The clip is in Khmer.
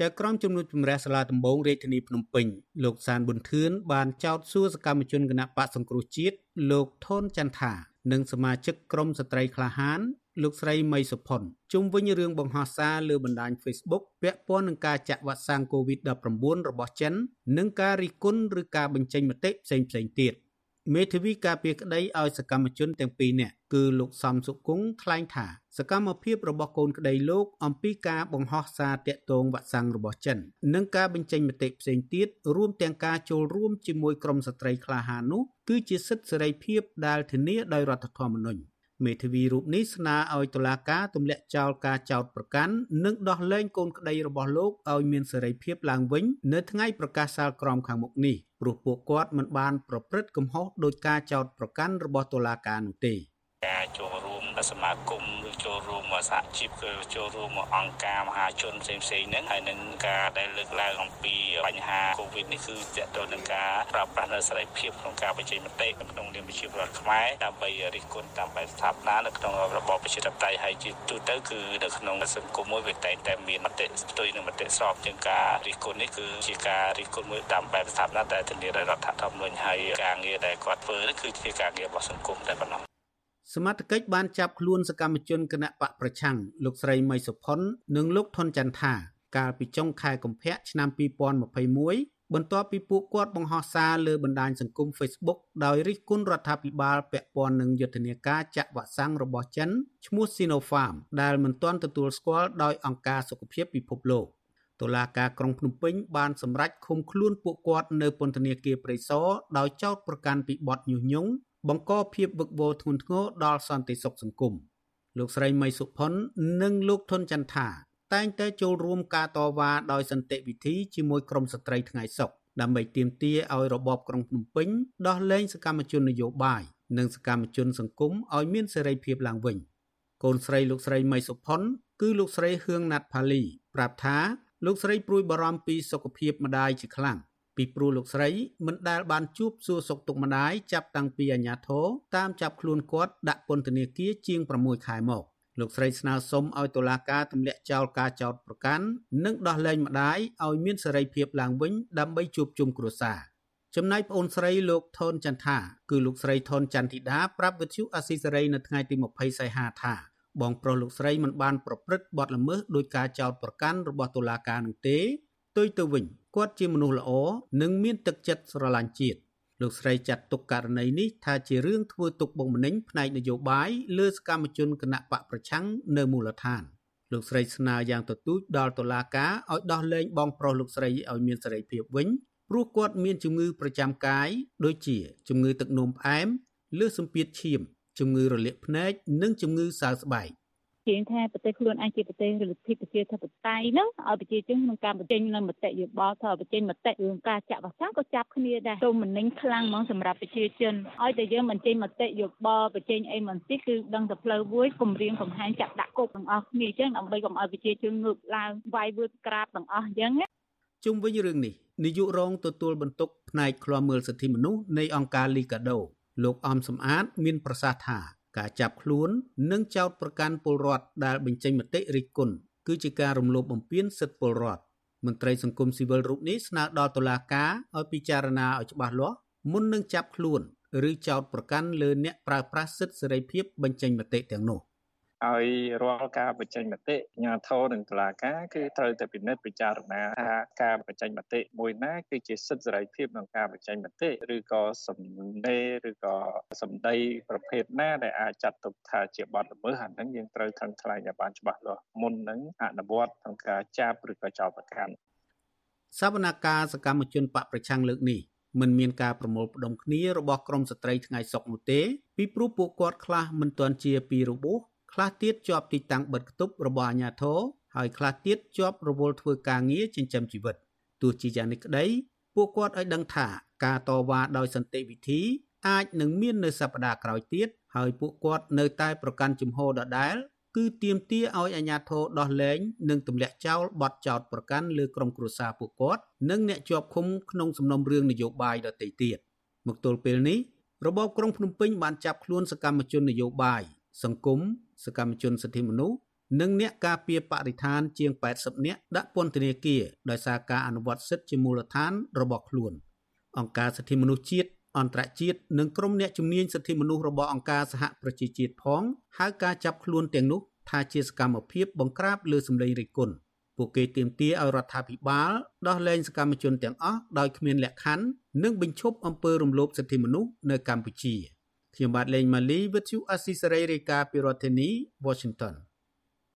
ចៅក្រមជំនួយជំរះសាលាដំបងរាជធានីភ្នំពេញលោកសានប៊ុនធឿនបានចោទសួរសកម្មជនគណៈបកសង្គ្រោះជាតិលោកថនចន្ទថានិងសមាជិកក្រុមស្ត្រីក្លាហាន លោកស្រីមីសុផុនជុំវិញរឿងបង្ហោះសារលើបណ្ដាញ Facebook ពាក់ព័ន្ធនឹងការចាក់វ៉ាក់សាំង COVID-19 របស់ចិន និងការរិះគន់ឬការបញ្ចេញមតិផ្សេងៗទៀត មេធាវីការពារក្តីឲ្យសកម្មជនទាំងពីរនាក់គឺលោកសំសុគង្គថ្លែងថាសកម្មភាពរបស់កូនក្តីលោកអំពីការបង្ហោះសារតាក់ទងវ៉ាក់សាំងរបស់ចិន និងការបញ្ចេញមតិផ្សេងទៀតរួមទាំងការចូលរួមជាមួយក្រុមស្ត្រីក្លាហាននោះគឺជាសិទ្ធិសេរីភាពដែលធានាដោយរដ្ឋធម្មនុញ្ញ មេធាវីរូបនេះស្នើឲ្យតុលាការទម្លាក់ចោលការចោទប្រកាន់និងដោះលែងកូនក្តីរបស់លោកឲ្យមានសេរីភាពឡើងវិញនៅថ្ងៃប្រកាសសាលក្រមខាងមុខនេះព្រោះពួកគាត់មិនបានប្រព្រឹត្តកំហុសដោយការចោទប្រកាន់របស់តុលាការនោះទេការចូលរួម សមាគមឬចូលរួមសហជីពគឺចូលរួមអង្គការមហាជនផ្សេងផ្សេងហ្នឹងហើយនឹងការដែលលើកឡើងអំពីបញ្ហាកូវីដនេះគឺទាក់ទងនឹងការប្រើប្រាស់នៅសេរីភាពក្នុងការបញ្ចេញមតិក្នុងនាមជាប្រជាពលរដ្ឋខ្មែរដើម្បីរិះគន់តាមបែបស្ថាបនានៅក្នុងរបបប្រជាធិបតេយ្យហើយជាទូទៅគឺនៅក្នុងសង្គមមួយវាតែងតែមានមតិផ្ទុយនឹងមតិស្របជាងការរិះគន់នេះគឺជាការរិះគន់មួយតាមបែបស្ថាបនាដែលធានាដោយរដ្ឋធម្មនុញ្ញហើយការងារដែលគាត់ធ្វើនេះគឺជាការងាររបស់សង្គមតែប៉ុណ្ណោះ សមត្ថកិច្ចបានចាប់ខ្លួនសកម្មជនគណៈបកប្រឆាំងលោកស្រីមីសុផុន និងលោកថនចន្ទថា កាលពីចុងខែកុម្ភៈឆ្នាំ2021បន្ទាប់ពីពួកគាត់បង្ហោះសារលើបណ្ដាញសង្គម Facebook ដោយរិះគន់រដ្ឋាភិបាលពាក់ព័ន្ធនឹងយុទ្ធនាការចាក់វ៉ាក់សាំងរបស់ចិនឈ្មោះ Sinopharm ដែលមិនទាន់ទទួលស្គាល់ដោយអង្គការសុខភាពពិភពលោកតុលាការក្រុងភ្នំពេញបានសម្រេចឃុំខ្លួនពួកគាត់នៅពន្ធនាគារព្រៃសរដោយចោទប្រកាន់ពីបទញុះញង់ បង្កភាពវឹកវរធ្ងន់ធ្ងរដល់សន្តិសុខសង្គមលោកស្រីមីសុផុននិងលោកថនចន្ទថាតែងតែចូលរួមការតវ៉ាដោយសន្តិវិធីជាមួយក្រមស្ត្រីថ្ងៃសុខដើម្បីទាមទារឲ្យរបបក្រុងភ្នំពេញដោះលែងសកម្មជននយោបាយនិងសកម្មជនសង្គមឲ្យមានសេរីភាពឡើងវិញកូនស្រីលោកស្រីមីសុផុនគឺលោកស្រីហឿងណាត់ផាលីប្រាប់ថាលោកស្រីព្រួយបារម្ភពីសុខភាពម្ដាយជាខ្លាំង ពីព្រោះលោកស្រីមិនដែលបានជួបសួរសុខទុក្ខម្ដាយចាប់តាំងពីអាញាធរតាមចាប់ខ្លួនគាត់ដាក់ពន្ធនាគារជាង6ខែមកលោកស្រីស្នើសុំឲ្យតុលាការទម្លាក់ចោលការចោទប្រកាន់និងដោះលែងម្ដាយឲ្យមានសេរីភាពឡើងវិញដើម្បីជួបជុំគ្រួសារចំណែកប្អូនស្រីលោកថនចន្ទថាគឺលោកស្រីថនចន្ទធីតាប្រាប់វិទ្យុអាស៊ីសេរីនៅថ្ងៃទី20សីហាថាបងប្រុសលោកស្រីមិនបានប្រព្រឹត្តបទល្មើសដោយការចោទប្រកាន់របស់តុលាការនោះទេ ផ្ទុយទៅវិញគាត់ជាមនុស្សល្អនិងមានទឹកចិត្តស្រឡាញ់ជាតិលោកស្រីចាត់ទុកករណីនេះថាជារឿងធ្វើទុកបុកម្នេញផ្នែកនយោបាយលើសកម្មជនគណៈបកប្រឆាំងនៅមូលដ្ឋានលោកស្រីស្នើយ៉ាងទទូចដល់តុលាការឲ្យដោះលែងបងប្រុសលោកស្រីឲ្យមានសេរីភាពវិញព្រោះគាត់មានជំងឺប្រចាំកាយដូចជាជំងឺទឹកនោមផ្អែមលើសសម្ពាធឈាមជំងឺរលាកភ្នែកនិងជំងឺសើស្បែក ជាងថាប្រទេសខ្លួនឯងជាប្រទេសលទ្ធិប្រជាធិបតេយ្យហ្នឹងឲ្យប្រជាជនក្នុងការបញ្ចេញនៅមតិយោបល់ថាបញ្ចេញមតិរឿងការចាក់វ៉ាក់សាំងក៏ចាប់គ្នាដែរទុំមិនញខ្លាំងហ្មងសម្រាប់ប្រជាជនឲ្យតែយើងបញ្ចេញមតិយោបល់បញ្ចេញអីមិនតិចគឺដឹងតែផ្លូវមួយគម្រាមកំហែងចាក់ដាក់គុកទាំងអស់គ្នាអញ្ចឹងដើម្បីកុំឲ្យប្រជាជនងើបឡើងវាយវឺតក្រាបទាំងអស់អញ្ចឹងជុំវិញរឿងនេះនាយករងទទួលបន្ទុកផ្នែកឃ្លាំមើលសិទ្ធិមនុស្សនៃអង្គការលីកាដូលោកអំសំអាត មានប្រសាសន៍ថា ការចាប់ខ្លួននិងចោទប្រកាន់ពលរដ្ឋដែលបញ្ចេញមតិរិះគន់គឺជាការរំលោភបំពានសិទ្ធិពលរដ្ឋមន្ត្រីសង្គមស៊ីវិលរូបនេះស្នើដល់តុលាការឲ្យពិចារណាឲ្យច្បាស់លាស់មុននឹងចាប់ខ្លួន ឬចោទប្រកាន់លើអ្នកប្រើប្រាស់សិទ្ធិសេរីភាពបញ្ចេញមតិទាំងនោះ។ ឲ្យរាល់ការបញ្ចេញមតិអាជ្ញាធរនិងតុលាការគឺត្រូវតែពិនិត្យពិចារណាថាការបញ្ចេញមតិមួយណាគឺជាសិទ្ធិសេរីភាពក្នុងការបញ្ចេញមតិឬក៏សំណេរឬក៏សម្ដីប្រភេទណាដែលអាចចាត់ទុកថាជាបទល្មើសអាហ្នឹងយើងត្រូវថឹងថ្លែងឲ្យបានច្បាស់លាស់មុននឹងអនុវត្តក្នុងការចាប់ឬក៏ចោទប្រកាន់សវនកម្មសកម្មជនបកប្រឆាំងលើកនេះមិនមានការប្រមូលផ្ដុំគ្នារបស់ក្រមស្ត្រីថ្ងៃសុកនោះទេពីព្រោះពួកគាត់ខ្លះមិនទាន់ជាពីរបួស ខ្លះទៀតជាប់ទីតាំងបិទគប់របស់អាជ្ញាធរហើយខ្លះទៀតជាប់រវល់ធ្វើការងារចិញ្ចឹមជីវិតទោះជាយ៉ាងនេះក្តីពួកគាត់ឲ្យដឹងថាការតវ៉ាដោយសន្តិវិធីអាចនឹងមាននៅសប្តាហ៍ក្រោយទៀតហើយពួកគាត់នៅតែប្រកាន់ជំហរដដែលគឺទាមទារឲ្យអាជ្ញាធរដោះលែងនិងទម្លាក់ចោលបទចោទប្រកាន់លើក្រុមគ្រួសារពួកគាត់និងអ្នកជាប់ឃុំក្នុងសំណុំរឿងនយោបាយដទៃទៀតមកទល់ពេលនេះរបបក្រុងភ្នំពេញបានចាប់ខ្លួនសកម្មជននយោបាយ សង្គមសកម្មជនសិទ្ធិមនុស្សនិងអ្នកការពារបរិស្ថានជាង80នាក់ដាក់ពន្ធនាគារដោយសារការអនុវត្តសិទ្ធិជាមូលដ្ឋានរបស់ខ្លួន អង្គការសិទ្ធិមនុស្សជាតិអន្តរជាតិនិងក្រុមអ្នកជំនាញសិទ្ធិមនុស្សរបស់អង្គការសហប្រជាជាតិផងហៅការចាប់ខ្លួនទាំងនោះថាជាសកម្មភាពបង្ក្រាបលើសម្លេងរិះគន់ពួកគេទាមទារឲ្យរដ្ឋាភិបាលដោះលែងសកម្មជនទាំងអស់ដោយគ្មានលក្ខខណ្ឌនិងបញ្ឈប់អំពើរំលោភសិទ្ធិមនុស្សនៅកម្ពុជា ខ្ញុំបាទលេងម៉ាលីវិទ្យុអស៊ីសេរីរាយការណ៍ពីរដ្ឋធានី Washington